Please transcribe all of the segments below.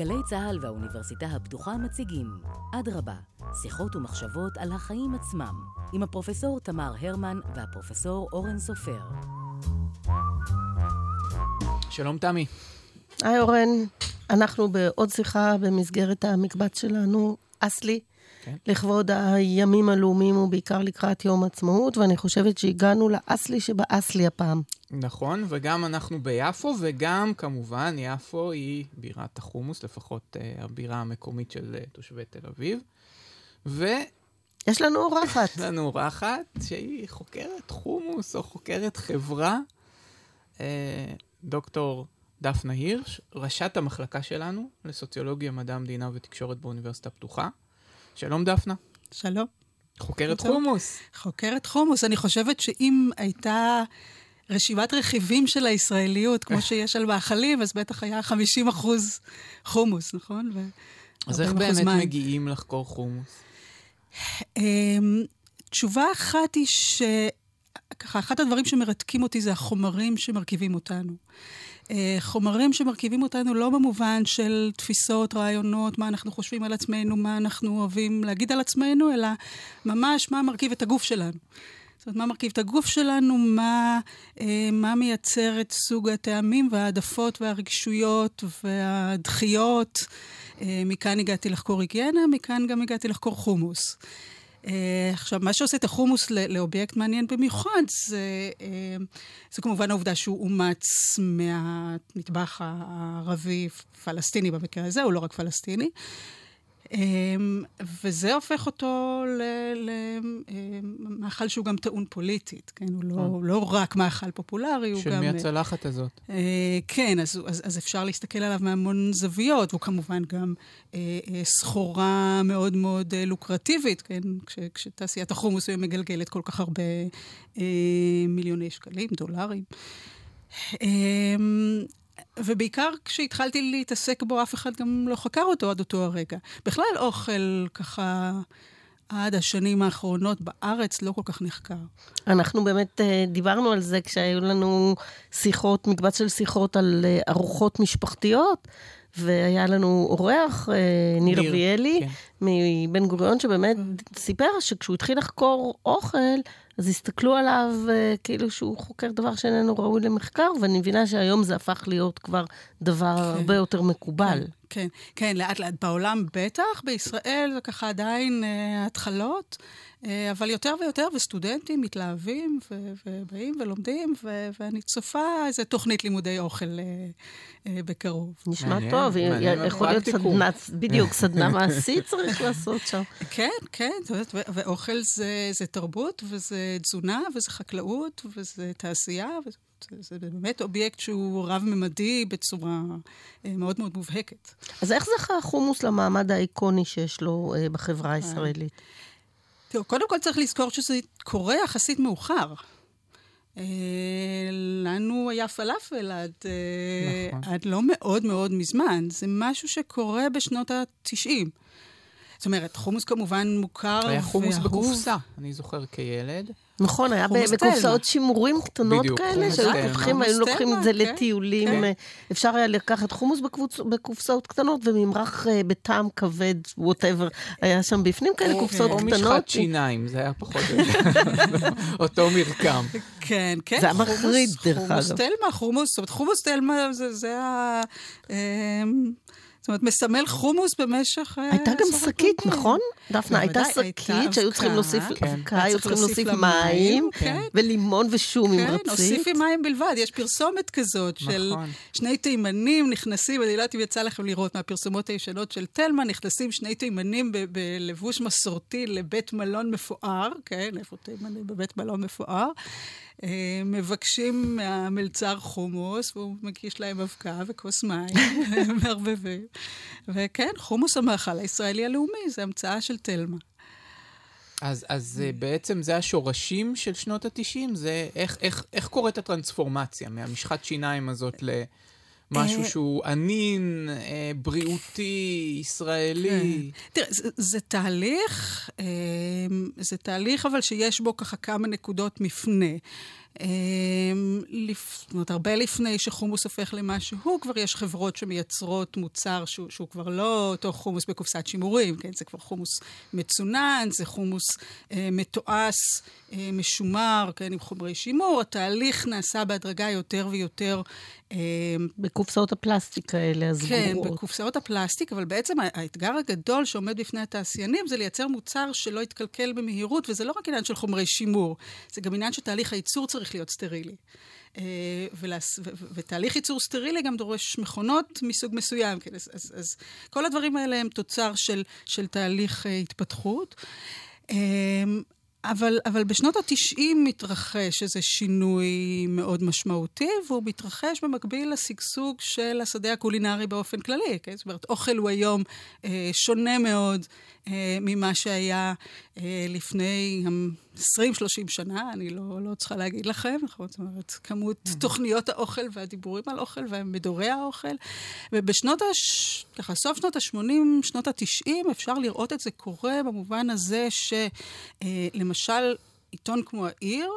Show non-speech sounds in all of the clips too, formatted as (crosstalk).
גלי צה"ל והאוניברסיטה הפתוחה מציגים אדרבה, שיחות ומחשבות על החיים עצמם, עם הפרופסור תמר הרמן והפרופסור אורן סופר. שלום תמי. היי אורן, אנחנו בעוד שיחה במסגרת המקבץ שלנו, אסלי, כן. לכבוד הימים הלאומיים ובעיקר לקראת יום עצמאות, ואני חושבת שהגענו לאסלי שבאסלי הפעם. נכון, וגם אנחנו ביפו, וגם כמובן יפו היא בירת החומוס, לפחות uh, הבירה המקומית של uh, תושבי תל אביב. ו... יש לנו אורחת. (laughs) יש לנו אורחת שהיא חוקרת חומוס או חוקרת חברה, uh, דוקטור דפנה הירש, ראשת המחלקה שלנו לסוציולוגיה, מדע המדינה ותקשורת באוניברסיטה הפתוחה. שלום דפנה. שלום. חוקרת חומוס. חוקרת חומוס. אני חושבת שאם הייתה רשימת רכיבים של הישראליות, כמו שיש על מאכלים, אז בטח היה 50 אחוז חומוס, נכון? אז איך באמת מים. מגיעים לחקור חומוס? אמ, תשובה אחת היא ש... ככה, אחד הדברים שמרתקים אותי זה החומרים שמרכיבים אותנו. חומרים שמרכיבים אותנו לא במובן של תפיסות, רעיונות, מה אנחנו חושבים על עצמנו, מה אנחנו אוהבים להגיד על עצמנו, אלא ממש מה מרכיב את הגוף שלנו. זאת אומרת, מה מרכיב את הגוף שלנו, מה, אה, מה מייצר את סוג הטעמים וההעדפות והרגשויות והדחיות. אה, מכאן הגעתי לחקור היגיינה, מכאן גם הגעתי לחקור חומוס. Uh, עכשיו, מה שעושה את החומוס לאובייקט מעניין במיוחד, זה, uh, זה כמובן העובדה שהוא אומץ מהמטבח הערבי-פלסטיני במקרה הזה, הוא לא רק פלסטיני. אמ, וזה הופך אותו למאכל שהוא גם טעון פוליטית, כן? הוא לא, אה. לא רק מאכל פופולרי, הוא גם... של מי הצלחת הזאת? אה, כן, אז, אז, אז אפשר להסתכל עליו מהמון זוויות, והוא כמובן גם אה, סחורה מאוד מאוד לוקרטיבית, כן? כש, כשתעשיית החומוס מגלגלת כל כך הרבה מיליוני שקלים, דולרים. ובעיקר כשהתחלתי להתעסק בו, אף אחד גם לא חקר אותו עד אותו הרגע. בכלל אוכל ככה... עד השנים האחרונות בארץ לא כל כך נחקר. אנחנו באמת אה, דיברנו על זה כשהיו לנו שיחות, מקבץ של שיחות על אה, ארוחות משפחתיות, והיה לנו אורח, אה, ניר אביאלי, כן. מבן גוריון, שבאמת סיפר שכשהוא התחיל לחקור אוכל, אז הסתכלו עליו uh, כאילו שהוא חוקר דבר שאיננו ראוי למחקר, ואני מבינה שהיום זה הפך להיות כבר דבר כן, הרבה יותר מקובל. כן, כן, לאט לאט. בעולם בטח, בישראל זה ככה עדיין uh, התחלות. אה, אבל יותר ויותר, וסטודנטים מתלהבים ו- ובאים ולומדים, ו- ואני צופה איזה תוכנית לימודי אוכל אה, אה, בקרוב. נשמע טוב, יכול להיות סדנה, בדיוק, סדנה מעשית צריך לעשות שם. (laughs) כן, כן, ואוכל זה, זה תרבות, וזה תזונה, וזה חקלאות, וזה תעשייה, וזה... זה באמת אובייקט שהוא רב-ממדי בצורה מאוד מאוד מובהקת. אז איך זכה החומוס למעמד האיקוני שיש לו בחברה הישראלית? תראו, קודם כל צריך לזכור שזה קורה יחסית מאוחר. אה, לנו היה פלאפל עד, אה, נכון. עד לא מאוד מאוד מזמן. זה משהו שקורה בשנות ה-90. זאת אומרת, חומוס כמובן מוכר היה חומוס בקופסה, אני זוכר כילד. נכון, היה בקופסאות שימורים קטנות כאלה, שהיו לוקחים, היו לוקחים את זה כן, לטיולים. כן. אה, אפשר היה לקחת חומוס בקופסאות קטנות וממרח אה, בטעם כבד, ווטאבר, היה שם בפנים כאלה קופסאות קטנות. או משחת שיניים, זה היה פחות (laughs) אותו מרקם. כן, כן. זה היה מחריד, דרך אגב. חומוס תלמה, חומוס, זאת אומרת, חומוס תלמה זה ה... זאת אומרת, מסמל חומוס במשך... אה, הייתה גם שקית, נכון? דפנה, הייתה שקית שהיו צריכים להוסיף אבקה, היו צריכים להוסיף מים, כן. ולימון ושום עם רצית. כן, הוסיפי מים בלבד. יש פרסומת כזאת של נכון. שני תימנים נכנסים, אני לא יודעת אם יצא לכם לראות מהפרסומות הישנות של תלמה, נכנסים שני תימנים בלבוש מסורתי לבית מלון מפואר, כן, איפה תימנים בבית מלון מפואר. אה, מבקשים מהמלצר חומוס, והוא מגיש להם אבקה וכוס מים, (laughs) מערבבים. וכן, חומוס המאכל הישראלי הלאומי, זה המצאה של תלמה. אז, אז mm. בעצם זה השורשים של שנות ה-90? זה איך, איך, איך קורית הטרנספורמציה מהמשחת שיניים הזאת ל... משהו אה, שהוא ענין, אה, בריאותי, ישראלי. כן. תראה, זה, זה תהליך, אה, זה תהליך אבל שיש בו ככה כמה נקודות מפנה. זאת אומרת, הרבה לפני שחומוס הופך למה שהוא, כבר יש חברות שמייצרות מוצר שהוא, שהוא כבר לא אותו חומוס בקופסת שימורים, כן? זה כבר חומוס מצונן, זה חומוס אה, מתועש, אה, משומר, כן? עם חומרי שימור. התהליך נעשה בהדרגה יותר ויותר... אה, בקופסאות הפלסטיק האלה, הסגורות. כן, בקופסאות הפלסטיק, אבל בעצם האתגר הגדול שעומד בפני התעשיינים זה לייצר מוצר שלא יתקלקל במהירות, וזה לא רק עניין של חומרי שימור, זה גם עניין שתהליך הייצור צריך להיות סטרילי. אה, ולס... ו... ותהליך ייצור סטרילי גם דורש מכונות מסוג מסוים. כן? אז, אז, אז כל הדברים האלה הם תוצר של, של תהליך uh, התפתחות. Um, אבל, אבל בשנות ה-90 מתרחש איזה שינוי מאוד משמעותי, והוא מתרחש במקביל לשגשוג של השדה הקולינרי באופן כללי. כן? זאת אומרת, אוכל הוא היום אה, שונה מאוד אה, ממה שהיה אה, לפני 20-30 שנה, אני לא, לא צריכה להגיד לכם, נכון? זאת אומרת, כמות. תוכניות האוכל והדיבורים על אוכל ומדורי האוכל. ובשנות, הש... ככה, סוף שנות ה-80, שנות ה-90, אפשר לראות את זה קורה במובן הזה שלמשל, אה, עיתון כמו העיר,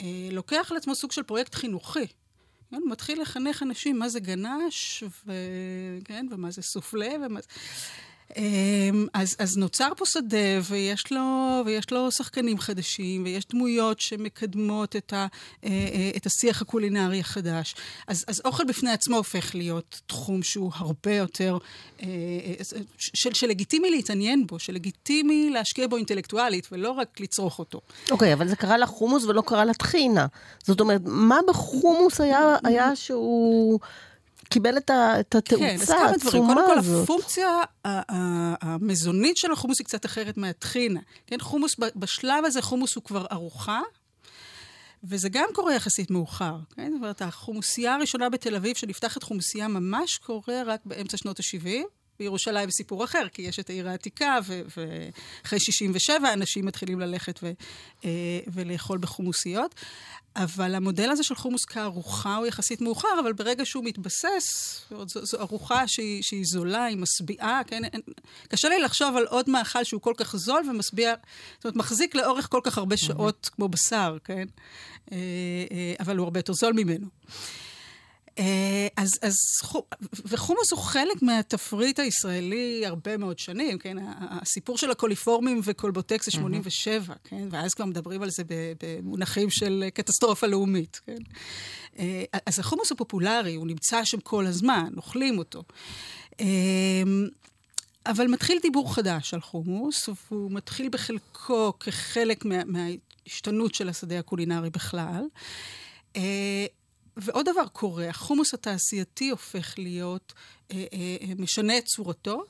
אה, לוקח על עצמו סוג של פרויקט חינוכי. כן? הוא מתחיל לחנך אנשים מה זה גנש, ו... כן? ומה זה סופלה, ומה... אמ, אז, אז נוצר פה שדה, ויש לו, ויש לו שחקנים חדשים, ויש דמויות שמקדמות את, ה, אה, אה, את השיח הקולינרי החדש. אז, אז אוכל בפני עצמו הופך להיות תחום שהוא הרבה יותר, אה, של, שלגיטימי להתעניין בו, שלגיטימי להשקיע בו אינטלקטואלית, ולא רק לצרוך אותו. אוקיי, okay, אבל זה קרה לחומוס ולא קרה לטחינה. זאת אומרת, מה בחומוס היה, היה שהוא... קיבל את, התאוצה העצומה הזאת. כן, אז כמה דברים. קודם כל, הפונקציה המזונית של החומוס היא קצת אחרת מהטחינה. כן, חומוס, בשלב הזה חומוס הוא כבר ארוחה, וזה גם קורה יחסית מאוחר. כן? זאת אומרת, החומוסייה הראשונה בתל אביב, שנפתחת חומוסייה ממש קורה רק באמצע שנות ה-70. בירושלים סיפור אחר, כי יש את העיר העתיקה, ואחרי 67 אנשים מתחילים ללכת ו, אה, ולאכול בחומוסיות. אבל המודל הזה של חומוס כארוחה הוא יחסית מאוחר, אבל ברגע שהוא מתבסס, זו, זו ארוחה שהיא, שהיא זולה, היא משביעה, כן? אין, קשה לי לחשוב על עוד מאכל שהוא כל כך זול ומשביע, זאת אומרת, מחזיק לאורך כל כך הרבה שעות כמו בשר, כן? אה, אה, אבל הוא הרבה יותר זול ממנו. אה, אז, אז, וחומוס הוא חלק מהתפריט הישראלי הרבה מאוד שנים, כן? הסיפור של הקוליפורמים וקולבוטק זה 87, mm-hmm. כן? ואז כבר מדברים על זה במונחים של קטסטרופה לאומית, כן? אה, אז החומוס הוא פופולרי, הוא נמצא שם כל הזמן, אוכלים אותו. אה, אבל מתחיל דיבור חדש על חומוס, והוא מתחיל בחלקו כחלק מה, מההשתנות של השדה הקולינרי בכלל. ועוד דבר קורה, החומוס התעשייתי הופך להיות, אה, אה, אה, משנה את צורתו.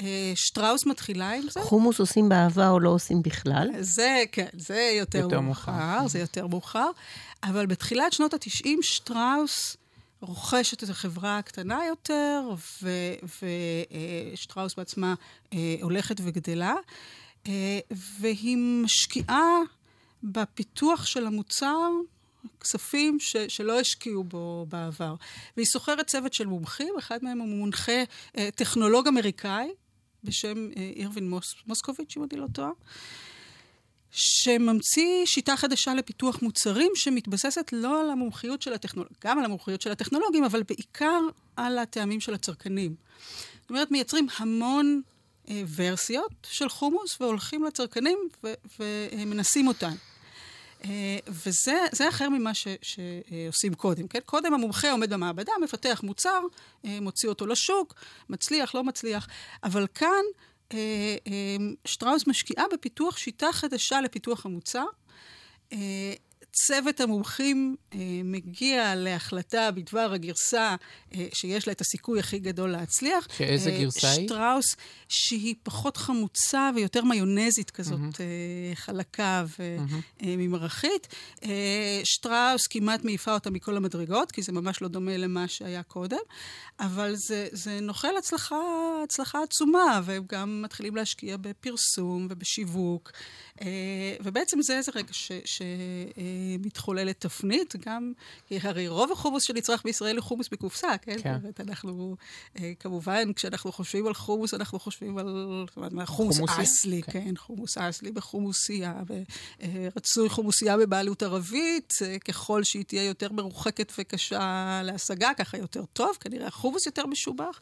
אה, שטראוס מתחילה עם זה. חומוס עושים באהבה או לא עושים בכלל? זה, כן, זה יותר, יותר מאוחר, מאוחר, זה יותר מאוחר. אבל בתחילת שנות ה-90 שטראוס רוכשת את החברה הקטנה יותר, ושטראוס אה, בעצמה אה, הולכת וגדלה, אה, והיא משקיעה בפיתוח של המוצר כספים ש, שלא השקיעו בו בעבר. והיא שוכרת צוות של מומחים, אחד מהם הוא מונחה אה, טכנולוג אמריקאי בשם אה, אירווין מוס, מוסקוביץ', אם אני לא טועה, שממציא שיטה חדשה לפיתוח מוצרים שמתבססת לא על המומחיות של הטכנולוגים, גם על המומחיות של הטכנולוגים, אבל בעיקר על הטעמים של הצרכנים. זאת אומרת, מייצרים המון אה, ורסיות של חומוס והולכים לצרכנים ומנסים אותן. אה, וזה אחר ממה ש, שעושים קודם, כן? קודם המומחה עומד במעבדה, מפתח מוצר, אה, מוציא אותו לשוק, מצליח, לא מצליח, אבל כאן אה, שטראוס משקיעה בפיתוח שיטה חדשה לפיתוח המוצר. צוות המומחים אה, מגיע להחלטה בדבר הגרסה אה, שיש לה את הסיכוי הכי גדול להצליח. שאיזה אה, גרסה היא? שטראוס, שהיא פחות חמוצה ויותר מיונזית כזאת, mm-hmm. אה, חלקה וממרחית. Mm-hmm. אה, שטראוס כמעט מעיפה אותה מכל המדרגות, כי זה ממש לא דומה למה שהיה קודם, אבל זה, זה נוחל הצלחה הצלחה עצומה, והם גם מתחילים להשקיע בפרסום ובשיווק. ובעצם זה איזה רגע שמתחוללת תפנית, גם, כי הרי רוב החומוס שנצרך בישראל הוא חומוס בקופסה, כן? כן. זאת אומרת, אנחנו, כמובן, כשאנחנו חושבים על חומוס, אנחנו חושבים על חומוס אסלי, כן. כן, חומוס אסלי בחומוסייה, ורצוי חומוסייה בבעלות ערבית, ככל שהיא תהיה יותר מרוחקת וקשה להשגה, ככה יותר טוב, כנראה החומוס יותר משובח.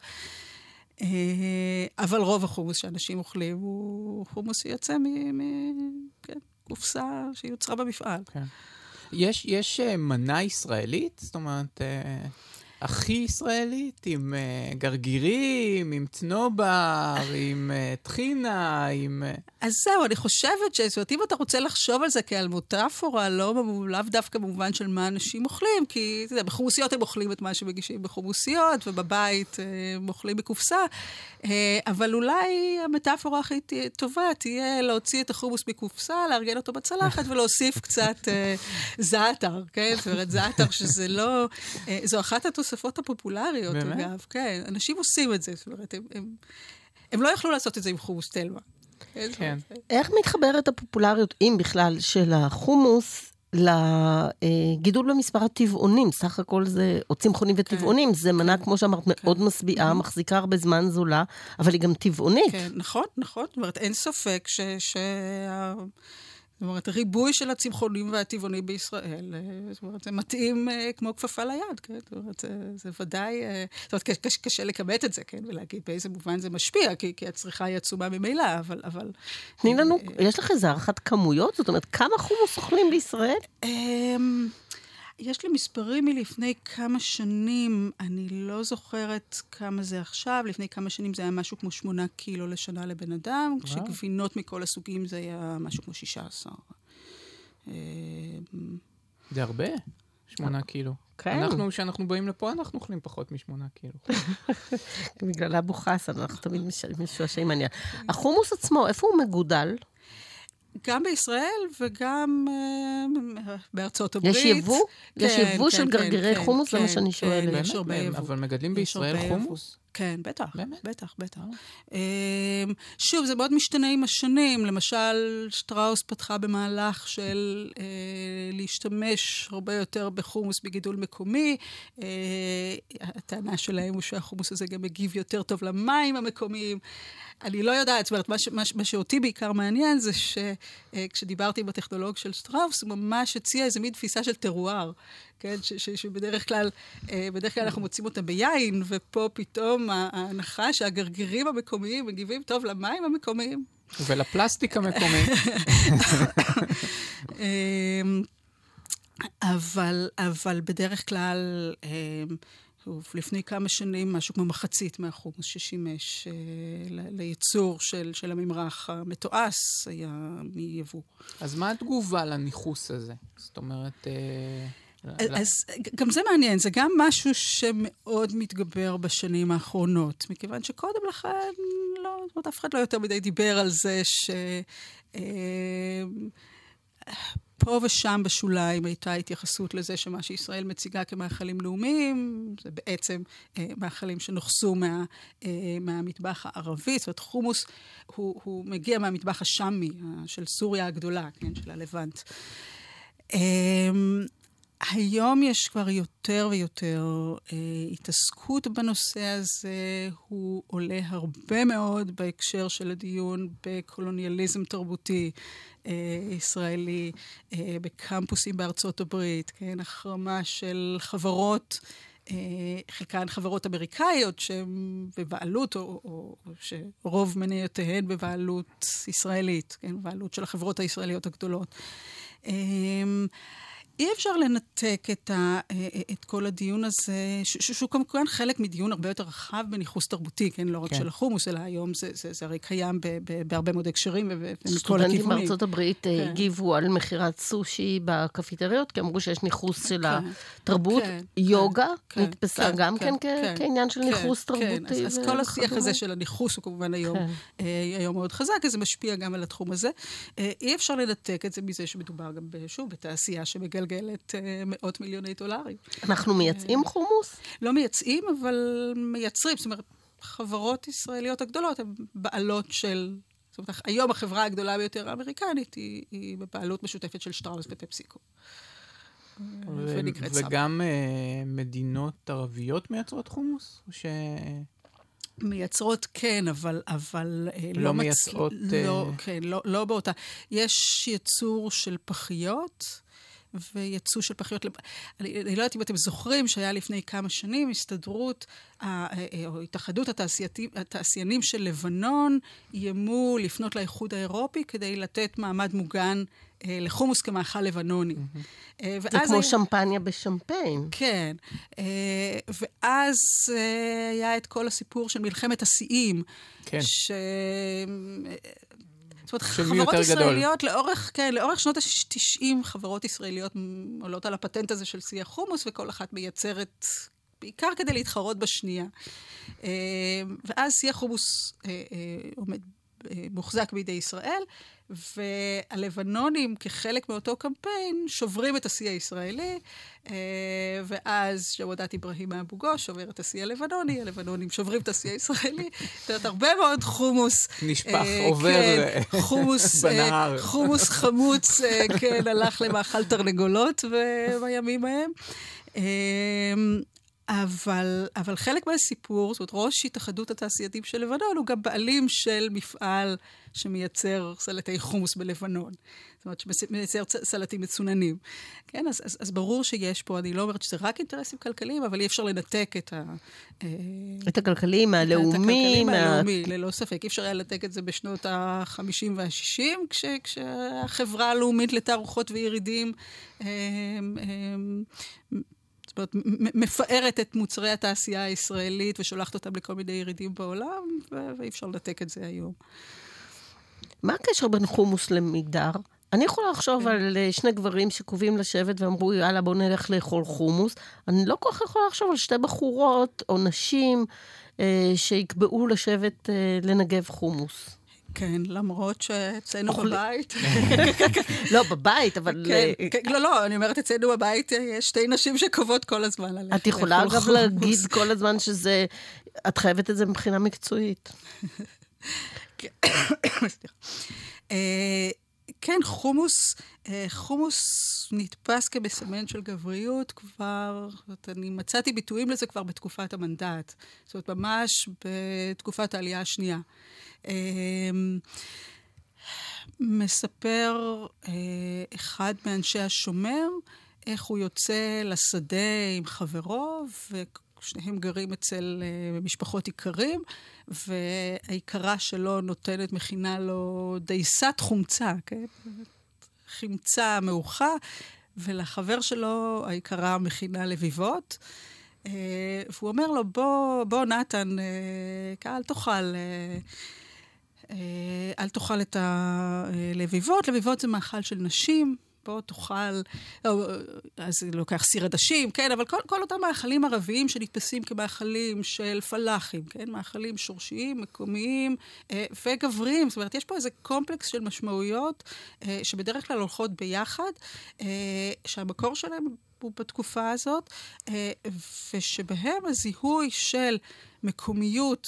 אה, אבל רוב החומוס שאנשים אוכלים הוא חומוס שיוצא מקופסה כן, שיוצרה במפעל. כן. יש, יש אה, מנה ישראלית? זאת אומרת... אה, הכי ישראלית, עם uh, גרגירים, עם צנובר, (laughs) עם uh, טחינה, עם... Uh... אז זהו, אני חושבת ש... זאת אומרת, אם אתה רוצה לחשוב על זה כעל מוטפורה, לא, לאו דווקא במובן של מה אנשים אוכלים, כי, אתה יודע, בחומוסיות הם אוכלים את מה שמגישים בחומוסיות, ובבית הם אוכלים בקופסה, אבל אולי המטאפורה הכי טובה תהיה להוציא את החומוס מקופסה, לארגן אותו בצלחת (laughs) ולהוסיף קצת זעתר, כן? זאת אומרת, זעתר שזה לא... זו אחת התוספות. השפות הפופולריות, באמת? אגב. כן, אנשים עושים את זה, זאת אומרת, הם, הם, הם לא יכלו לעשות את זה עם חומוס תלמה. כן. איך מתחברת הפופולריות, אם בכלל, של החומוס לגידול במספר הטבעונים? סך הכל זה, או צמחונים כן. וטבעונים, כן, זה מנה, כן, כמו שאמרת, כן. מאוד משביעה, mm-hmm. מחזיקה הרבה זמן זולה, אבל היא גם טבעונית. כן, נכון, נכון. זאת אומרת, אין ספק ש... ש... זאת אומרת, ריבוי של הצמחונים והטבעונים בישראל, אה, זאת אומרת, זה מתאים אה, כמו כפפה ליד, כן? זאת אומרת, זה, זה ודאי, אה, זאת אומרת, קשה, קשה לכמת את זה, כן? ולהגיד באיזה מובן זה משפיע, כי, כי הצריכה היא עצומה ממילא, אבל... אבל תני לנו, יש לך איזה הערכת כמויות? זאת אומרת, כמה חומוס אוכלים בישראל? יש לי מספרים מלפני כמה שנים, אני לא זוכרת כמה זה עכשיו, לפני כמה שנים זה היה משהו כמו שמונה קילו לשנה לבן אדם, כשגבינות מכל הסוגים זה היה משהו כמו שישה עשר. אה, זה הרבה, שמונה קילו. כן. אנחנו, כשאנחנו באים לפה, אנחנו אוכלים פחות משמונה קילו. (laughs) בגלל אבו חסן, אנחנו תמיד משועשעים מעניין. החומוס עצמו, איפה הוא מגודל? גם בישראל וגם uh, בארצות הברית. יש יבוא? כן, יש יבוא כן, של כן, גרגירי כן, חומוס? כן, זה מה שאני שואלת. כן, יש הרבה יבוא. אבל מגדלים בישראל חומוס? כן, בטח, באמת? בטח, בטח. Oh. שוב, זה מאוד משתנה עם השנים. למשל, שטראוס פתחה במהלך של uh, להשתמש הרבה יותר בחומוס בגידול מקומי. Uh, הטענה שלהם הוא שהחומוס הזה גם מגיב יותר טוב למים המקומיים. אני לא יודעת, זאת אומרת, מה, מה, מה שאותי בעיקר מעניין זה שכשדיברתי עם הטכנולוג של שטראוס, הוא ממש הציע איזה מין תפיסה של טרואר, כן? ש, ש, שבדרך כלל, בדרך כלל אנחנו מוצאים אותה ביין, ופה פתאום ההנחה שהגרגירים המקומיים מגיבים טוב למים המקומיים. ולפלסטיק המקומי. (laughs) אמ, אבל, אבל בדרך כלל... אמ, לפני כמה שנים, משהו כמו מחצית מהחומוס ששימש אה, לייצור של, של הממרח המתועש היה מיבוא. אז מה התגובה לניכוס הזה? זאת אומרת... אה... אז גם זה מעניין, זה גם משהו שמאוד מתגבר בשנים האחרונות, מכיוון שקודם לכן, לא, זאת אומרת, אף אחד לא יותר מדי דיבר על זה ש... אה, פה ושם בשוליים הייתה התייחסות לזה שמה שישראל מציגה כמאכלים לאומיים, זה בעצם אה, מאכלים שנוחסו מה, אה, מהמטבח הערבי. זאת אומרת, חומוס הוא, הוא מגיע מהמטבח השמי, של סוריה הגדולה, כן, של הלבנט. אה, היום יש כבר יותר ויותר אה, התעסקות בנושא הזה. הוא עולה הרבה מאוד בהקשר של הדיון בקולוניאליזם תרבותי אה, ישראלי, אה, בקמפוסים בארצות הברית, כן? החרמה של חברות. אה, חלקן חברות אמריקאיות שהן בבעלות, או, או, או שרוב מניותיהן בבעלות ישראלית, כן? בבעלות של החברות הישראליות הגדולות. אה, אי אפשר לנתק את, ה, אה, אה, את כל הדיון הזה, שהוא כמובן חלק מדיון הרבה יותר רחב בניכוס תרבותי, כן? לא רק כן. של החומוס, אלא היום זה, זה, זה הרי קיים ב, ב, בהרבה מאוד הקשרים ומכל הכיוונים. סטודנטים בארצות הברית אה, כן. הגיבו על מכירת סושי בקפיטריות, כי אמרו שיש ניכוס של כן. התרבות. כן, יוגה כן, נתפסה כן, גם כן, כן, כן כעניין של כן, ניכוס כן. תרבותי. אז, אז כל השיח הזה של הניכוס הוא כמובן היום, כן. היום מאוד חזק, אז זה משפיע גם על התחום הזה. אי אפשר לנתק את זה מזה שמדובר גם, שוב, בתעשייה שמגלגלת. מגלגלת אה, מאות מיליוני דולרים. אנחנו מייצאים חומוס? לא מייצאים, אבל מייצרים. זאת אומרת, החברות הישראליות הגדולות הן בעלות של... זאת אומרת, היום החברה הגדולה ביותר האמריקנית היא, היא בבעלות משותפת של שטראוס ופפסיקו. וגם uh, מדינות ערביות מייצרות חומוס? ש... מייצרות כן, אבל, אבל אה, לא, לא מייצרות... מצ... לא, כן, לא, לא באותה. יש ייצור של פחיות. ויצוא של פחיות. אני, אני לא יודעת אם אתם זוכרים שהיה לפני כמה שנים הסתדרות, אה, או התאחדות התעשיינים של לבנון איימו לפנות לאיחוד האירופי כדי לתת מעמד מוגן אה, לחומוס כמאכל לבנוני. Mm-hmm. זה כמו היה... שמפניה בשמפיין. כן. ואז היה את כל הסיפור של מלחמת השיאים. כן. ש... זאת אומרת, חברות ישראליות גדול. לאורך, כן, לאורך שנות ה-90, חברות ישראליות עולות על הפטנט הזה של שיא החומוס, וכל אחת מייצרת, בעיקר כדי להתחרות בשנייה. אה, ואז שיא החומוס אה, אה, עומד, מוחזק בידי ישראל, והלבנונים, כחלק מאותו קמפיין, שוברים את השיא הישראלי, אה, ואז שוודאת אברהים מאבו גוש שובר את השיא הלבנוני, הלבנונים שוברים את השיא הישראלי. זאת אומרת, הרבה מאוד חומוס. נשפך, אה, עובר כן, חומוס, (laughs) אה, בנהר. חומוס חמוץ, כן, הלך למאכל תרנגולות בימים ההם. אבל, אבל חלק מהסיפור, זאת אומרת, ראש התאחדות התעשייתים של לבנון הוא גם בעלים של מפעל שמייצר סלטי חומוס בלבנון. זאת אומרת, שמייצר סלטים מצוננים. כן, אז, אז, אז ברור שיש פה, אני לא אומרת שזה רק אינטרסים כלכליים, אבל אי אפשר לנתק את ה... אה, את הכלכלי מהלאומי. את הכלכלי מהלאומי, מה... ללא ספק. אי אפשר היה לנתק את זה בשנות ה-50 וה-60, כש, כשהחברה הלאומית לתערוכות וירידים... הם, אה, הם, אה, אומרת, מפארת את מוצרי התעשייה הישראלית ושולחת אותם לכל מיני ירידים בעולם, ואי אפשר לנתק את זה היום. מה הקשר בין חומוס למגדר? אני יכולה לחשוב כן. על אה, שני גברים שקובעים לשבת ואמרו, יאללה, בואו נלך לאכול חומוס. אני לא כל כך יכולה לחשוב על שתי בחורות או נשים אה, שיקבעו לשבת אה, לנגב חומוס. כן, למרות שאצלנו בבית... (laughs) לא, בבית, אבל... כן, אה, כן, לא, לא, אני אומרת, אצלנו בבית יש שתי נשים שקובעות כל הזמן עליך. את יכולה גם להגיד כל הזמן שזה... את חייבת את זה מבחינה מקצועית. (laughs) (coughs) אה, כן, חומוס, אה, חומוס נתפס כמסמן של גבריות כבר, זאת אומרת, אני מצאתי ביטויים לזה כבר בתקופת המנדט. זאת אומרת, ממש בתקופת העלייה השנייה. אמ, מספר אה, אחד מאנשי השומר איך הוא יוצא לשדה עם חברו, ושניהם גרים אצל אה, משפחות איכרים, והאיכרה שלו נותנת, מכינה לו דייסת חומצה, כן? חמצה מעוכה, ולחבר שלו האיכרה מכינה לביבות. Uh, והוא אומר לו, בוא, בוא נתן, uh, תאכל... Uh, אל תאכל את הלביבות, לביבות זה מאכל של נשים, בוא תאכל, אז לוקח סיר עדשים, כן, אבל כל, כל אותם מאכלים ערביים שנתפסים כמאכלים של פלאחים, כן, מאכלים שורשיים, מקומיים אה, וגבריים, זאת אומרת, יש פה איזה קומפלקס של משמעויות אה, שבדרך כלל הולכות ביחד, שהמקור שלהם הוא בתקופה הזאת, ושבהם הזיהוי של מקומיות,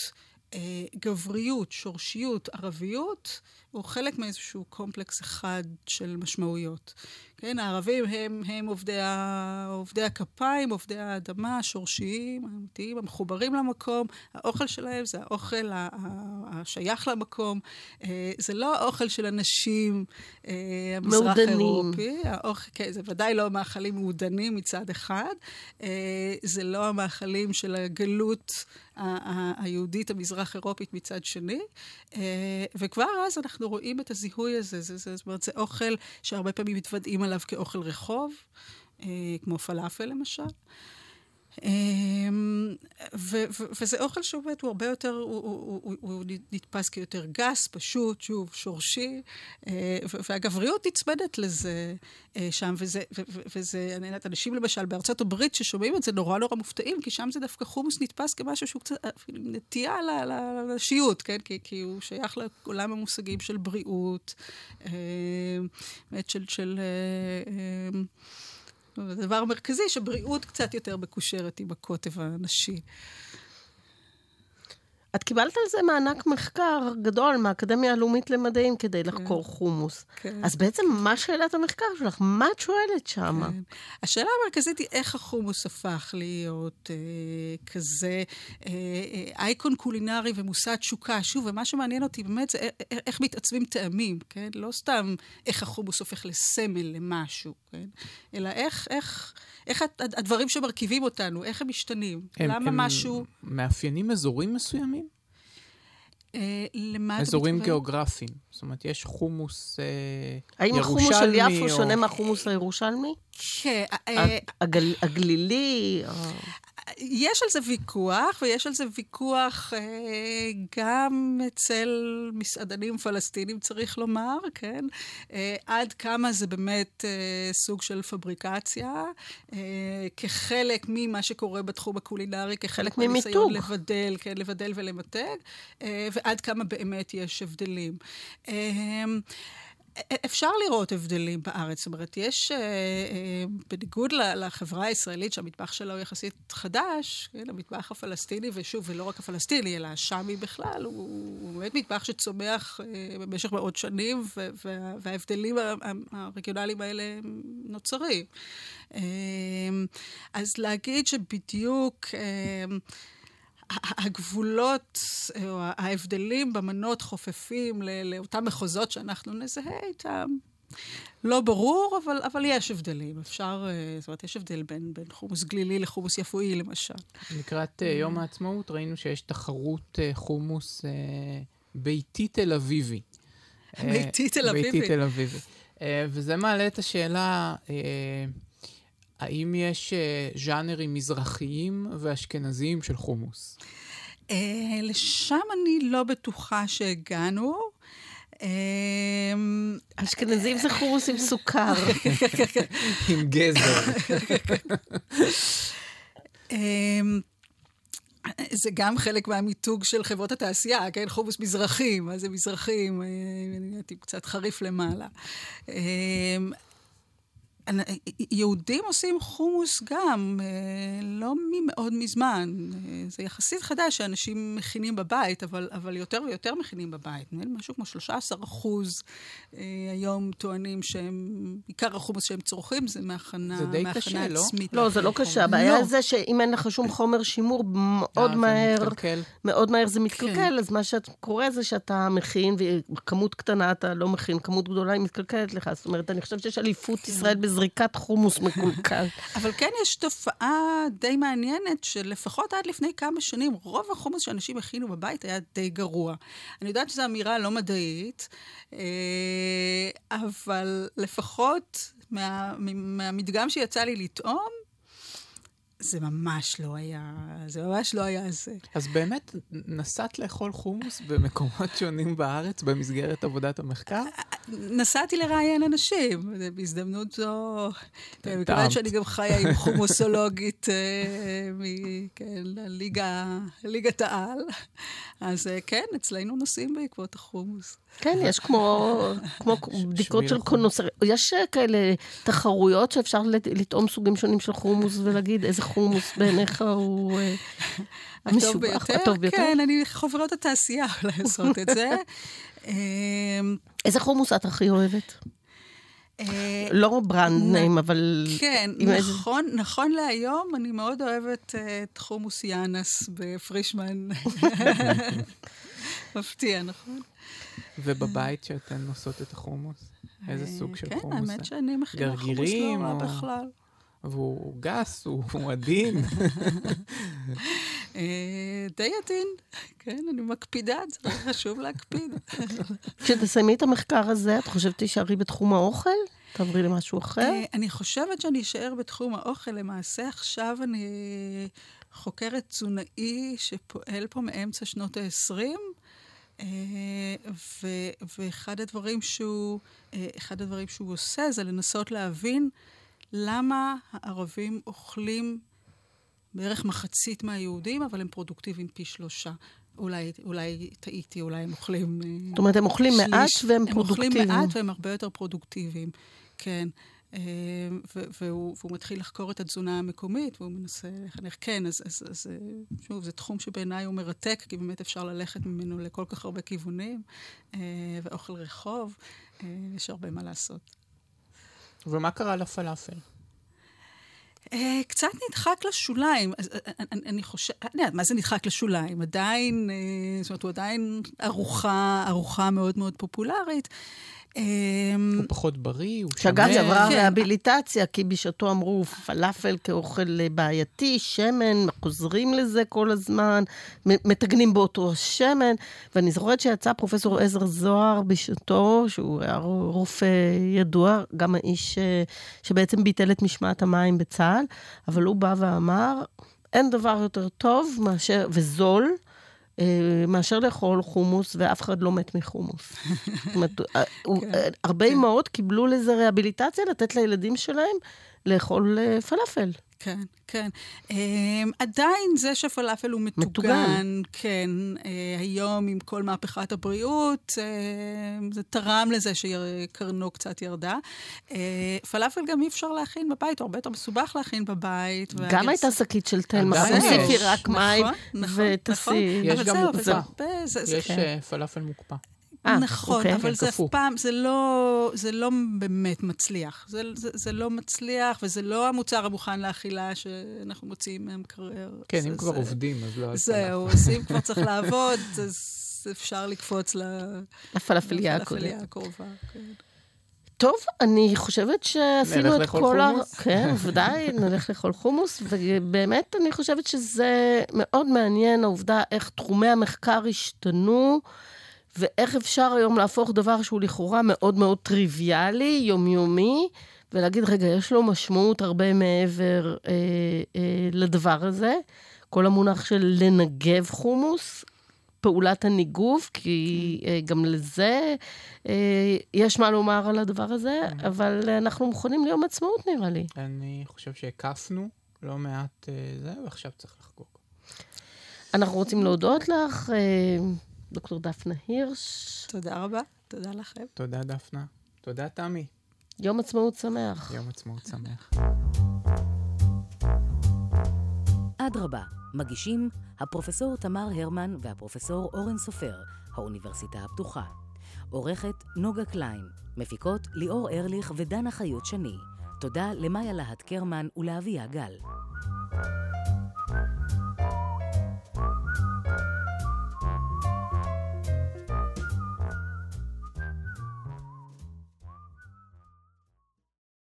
אה, גבריות, שורשיות, ערביות, הוא חלק מאיזשהו קומפלקס אחד של משמעויות. כן, הערבים הם, הם עובדי, ה, עובדי הכפיים, עובדי האדמה, השורשיים, האמיתיים, המחוברים למקום. האוכל שלהם זה האוכל השייך למקום. אה, זה לא האוכל של אנשים אה, המזרח אירופי. האוכל, כן, זה ודאי לא מאכלים מעודנים מצד אחד. אה, זה לא המאכלים של הגלות היהודית המזרח אירופית מצד שני. וכבר אז אנחנו רואים את הזיהוי הזה. זה, זה, זאת אומרת, זה אוכל שהרבה פעמים מתוודעים עליו כאוכל רחוב, אה, כמו פלאפל למשל. אמ, ו- ו- וזה אוכל שבאמת הוא הרבה יותר, הוא, הוא, הוא, הוא נתפס כיותר גס, פשוט, שוב, שורשי, אה, והגבריות נצמדת לזה אה, שם, וזה, וזה, אני יודעת, אנשים למשל בארצות הברית ששומעים את זה נורא נורא מופתעים, כי שם זה דווקא חומוס נתפס כמשהו שהוא קצת, אפילו נטייה לשיעוט, כן? כי, כי הוא שייך לעולם המושגים של בריאות, אה, באמת של... של זה דבר מרכזי שבריאות קצת יותר מקושרת עם הקוטב הנשי. את קיבלת על זה מענק מחקר גדול מהאקדמיה הלאומית למדעים כדי כן. לחקור חומוס. כן. אז בעצם מה שאלת המחקר שלך? מה את שואלת שם? כן. השאלה המרכזית היא איך החומוס הפך להיות אה, כזה אה, אה, אייקון קולינרי ומושא תשוקה. שוב, ומה שמעניין אותי באמת זה איך, איך מתעצבים טעמים, כן? לא סתם איך החומוס הופך לסמל למשהו, כן? אלא איך, איך, איך הדברים שמרכיבים אותנו, איך הם משתנים. הם, למה הם משהו... מאפיינים אזורים מסוימים? אה, למה אתה אזורים גיאוגרפיים. זאת אומרת, יש חומוס אה, ירושלמי. האם החומוס של יפו. שונה מהחומוס הירושלמי? כן. הגל, הגלילי? יש על זה ויכוח, ויש על זה ויכוח אה, גם אצל מסעדנים פלסטינים, צריך לומר, כן? אה, עד כמה זה באמת אה, סוג של פבריקציה, אה, כחלק ממה שקורה בתחום הקולינרי, כחלק מהניסיון לבדל, כן, לבדל ולמתג, אה, ועד כמה באמת יש הבדלים. אה, אפשר לראות הבדלים בארץ. זאת אומרת, יש, אה, אה, בניגוד לחברה הישראלית, שהמטבח שלה הוא יחסית חדש, כן, המטבח הפלסטיני, ושוב, ולא רק הפלסטיני, אלא השאמי בכלל, הוא, הוא באמת מטבח שצומח אה, במשך מאות שנים, וההבדלים הרגionליים האלה נוצרים. אז להגיד שבדיוק... הגבולות או ההבדלים במנות חופפים לאותם מחוזות שאנחנו נזהה איתם. לא ברור, אבל, אבל יש הבדלים. אפשר, אה, זאת אומרת, יש הבדל בין, בין חומוס גלילי לחומוס יפואי, למשל. לקראת uh, יום העצמאות ראינו שיש תחרות uh, חומוס ביתי תל אביבי. ביתי תל אביבי. ביתי תל אביבי. וזה מעלה את השאלה, האם יש uh, ז'אנרים מזרחיים ואשכנזיים של חומוס? Uh, לשם אני לא בטוחה שהגענו. אה, אשכנזים זה חומוס עם סוכר. (laughs) עם גזר. (laughs) זה גם חלק מהמיתוג של חברות התעשייה, כן? חומוס מזרחים, מה זה מזרחים? אני הייתי קצת חריף למעלה. יהודים עושים חומוס גם, אה, לא ממאוד מזמן. אה, זה יחסית חדש שאנשים מכינים בבית, אבל, אבל יותר ויותר מכינים בבית. נראה לי משהו כמו 13 אחוז אה, היום טוענים שהם, עיקר החומוס שהם צורכים זה מהכנה, זה די קשה, לא? לא, זה לא קשה. הבעיה לא. זה שאם אין לך שום חומר שימור, מאוד מהר, מאוד מהר זה מתקלקל, כן. אז מה שקורה זה שאתה מכין, וכמות קטנה אתה לא מכין, כמות גדולה היא מתקלקלת לך. זאת אומרת, אני חושבת שיש אליפות כן. ישראל זריקת חומוס מקולקל. (laughs) אבל כן יש תופעה די מעניינת, שלפחות עד לפני כמה שנים, רוב החומוס שאנשים הכינו בבית היה די גרוע. אני יודעת שזו אמירה לא מדעית, אה, אבל לפחות מה, מהמדגם שיצא לי לטעום, זה ממש לא היה, זה ממש לא היה זה. אז באמת, נסעת לאכול חומוס במקומות שונים בארץ במסגרת עבודת המחקר? נסעתי לראיין אנשים, בהזדמנות זו, מכיוון שאני גם חיה עם חומוסולוגית מליגת העל, אז אה, כן, אצלנו נוסעים בעקבות החומוס. כן, יש כמו, כמו (laughs) (laughs) בדיקות של קונוסר. יש אה, כאלה תחרויות שאפשר לטעום סוגים שונים של חומוס ולהגיד איזה חומוס בעיניך הוא אה, (laughs) המשובח, הטוב ביותר? כן, אני חברות התעשייה לעשות את זה. אמ, איזה חומוס את הכי אוהבת? אה, לא ברנד נעים, אבל... כן, נכון, נכון להיום אני מאוד אוהבת את חומוס יאנס בפרישמן. מפתיע, נכון? ובבית שאתן עושות את החומוס? איזה סוג של חומוס? כן, האמת שאני מכינה חומוס לא רע בכלל. והוא גס, הוא עדין. אה, די עדין, כן, אני מקפידה, זה חשוב להקפיד. כשתסיימי את המחקר הזה, את חושבת שתישארי בתחום האוכל? תעברי למשהו אחר? אה, אני חושבת שאני אשאר בתחום האוכל. למעשה, עכשיו אני חוקרת תזונאי שפועל פה מאמצע שנות ה-20. אה, ואחד הדברים שהוא, אחד הדברים שהוא עושה זה לנסות להבין למה הערבים אוכלים בערך מחצית מהיהודים, אבל הם פרודוקטיביים פי שלושה. אולי, אולי טעיתי, אולי הם אוכלים... זאת אומרת, הם אוכלים שליש, מעט והם הם פרודוקטיביים. הם אוכלים מעט והם הרבה יותר פרודוקטיביים, כן. והוא, והוא מתחיל לחקור את התזונה המקומית, והוא מנסה לחנך. כן, אז, אז, אז שוב, זה תחום שבעיניי הוא מרתק, כי באמת אפשר ללכת ממנו לכל כך הרבה כיוונים, ואוכל רחוב, יש הרבה מה לעשות. ומה קרה לפלאפל? אה, קצת נדחק לשוליים. אה, אה, אני חושבת, אני יודעת, מה זה נדחק לשוליים? עדיין, זאת אומרת, הוא עדיין ארוחה, ארוחה מאוד מאוד פופולרית. אמ, הוא פחות בריא, הוא שמן. שאגב, זה עברה כן. רהביליטציה, כי בשעתו אמרו פלאפל כאוכל בעייתי, שמן, חוזרים לזה כל הזמן, מתגנים באותו שמן. ואני זוכרת שיצא פרופסור עזר זוהר בשעתו, שהוא היה רופא ידוע, גם האיש שבעצם ביטל את משמעת המים בצה"ל, אבל הוא בא ואמר, אין דבר יותר טוב מאשר, וזול, אה, מאשר לאכול חומוס, ואף אחד לא מת מחומוס. זאת אומרת, אה, כן, אה, הרבה כן. אמהות קיבלו לזה רהביליטציה, לתת לילדים שלהם לאכול פלאפל. כן, כן. Um, עדיין זה שפלאפל הוא מטוגן, מטוגן. כן, uh, היום עם כל מהפכת הבריאות, uh, זה תרם לזה שקרנו קצת ירדה. Uh, פלאפל גם אי אפשר להכין בבית, הוא הרבה יותר מסובך להכין בבית. גם הייתה שקית של תלמה, תוסיפי רק מים נכון, ותעשי. נכון. יש גם מוקפא. יש כן. פלאפל מוקפא. 아, אה, נכון, אוקיי. אבל זה אף פעם, זה לא, זה לא באמת מצליח. זה, זה, זה לא מצליח, וזה לא המוצר המוכן לאכילה שאנחנו מוציאים מהמקרר. כן, זה, אם כבר זה, עובדים, אז לא... זהו, אז אם כבר צריך לעבוד, אז אפשר לקפוץ לפלאפליה הקרובה. כן. טוב, אני חושבת שעשינו את כל ה... חומוס? כן, ודאי, (laughs) נלך לאכול חומוס, ובאמת אני חושבת שזה מאוד מעניין, העובדה איך תחומי המחקר השתנו. ואיך אפשר היום להפוך דבר שהוא לכאורה מאוד מאוד טריוויאלי, יומיומי, ולהגיד, רגע, יש לו משמעות הרבה מעבר אה, אה, לדבר הזה. כל המונח של לנגב חומוס, פעולת הניגוב, כי אה, גם לזה אה, יש מה לומר על הדבר הזה, mm-hmm. אבל אנחנו מוכנים ליום עצמאות, נראה לי. אני חושב שהקפנו לא מעט אה, זה, ועכשיו צריך לחגוג. אנחנו רוצים להודות לך. אה, דוקטור דפנה הירש. תודה רבה, תודה לכם. תודה, דפנה. תודה, תמי. יום עצמאות שמח. יום עצמאות שמח. אדרבה, מגישים הפרופסור תמר הרמן והפרופסור אורן סופר, האוניברסיטה הפתוחה. עורכת נוגה קליין, מפיקות ליאור ארליך ודנה חיות שני. תודה למאיה להט קרמן ולאביה גל. thank you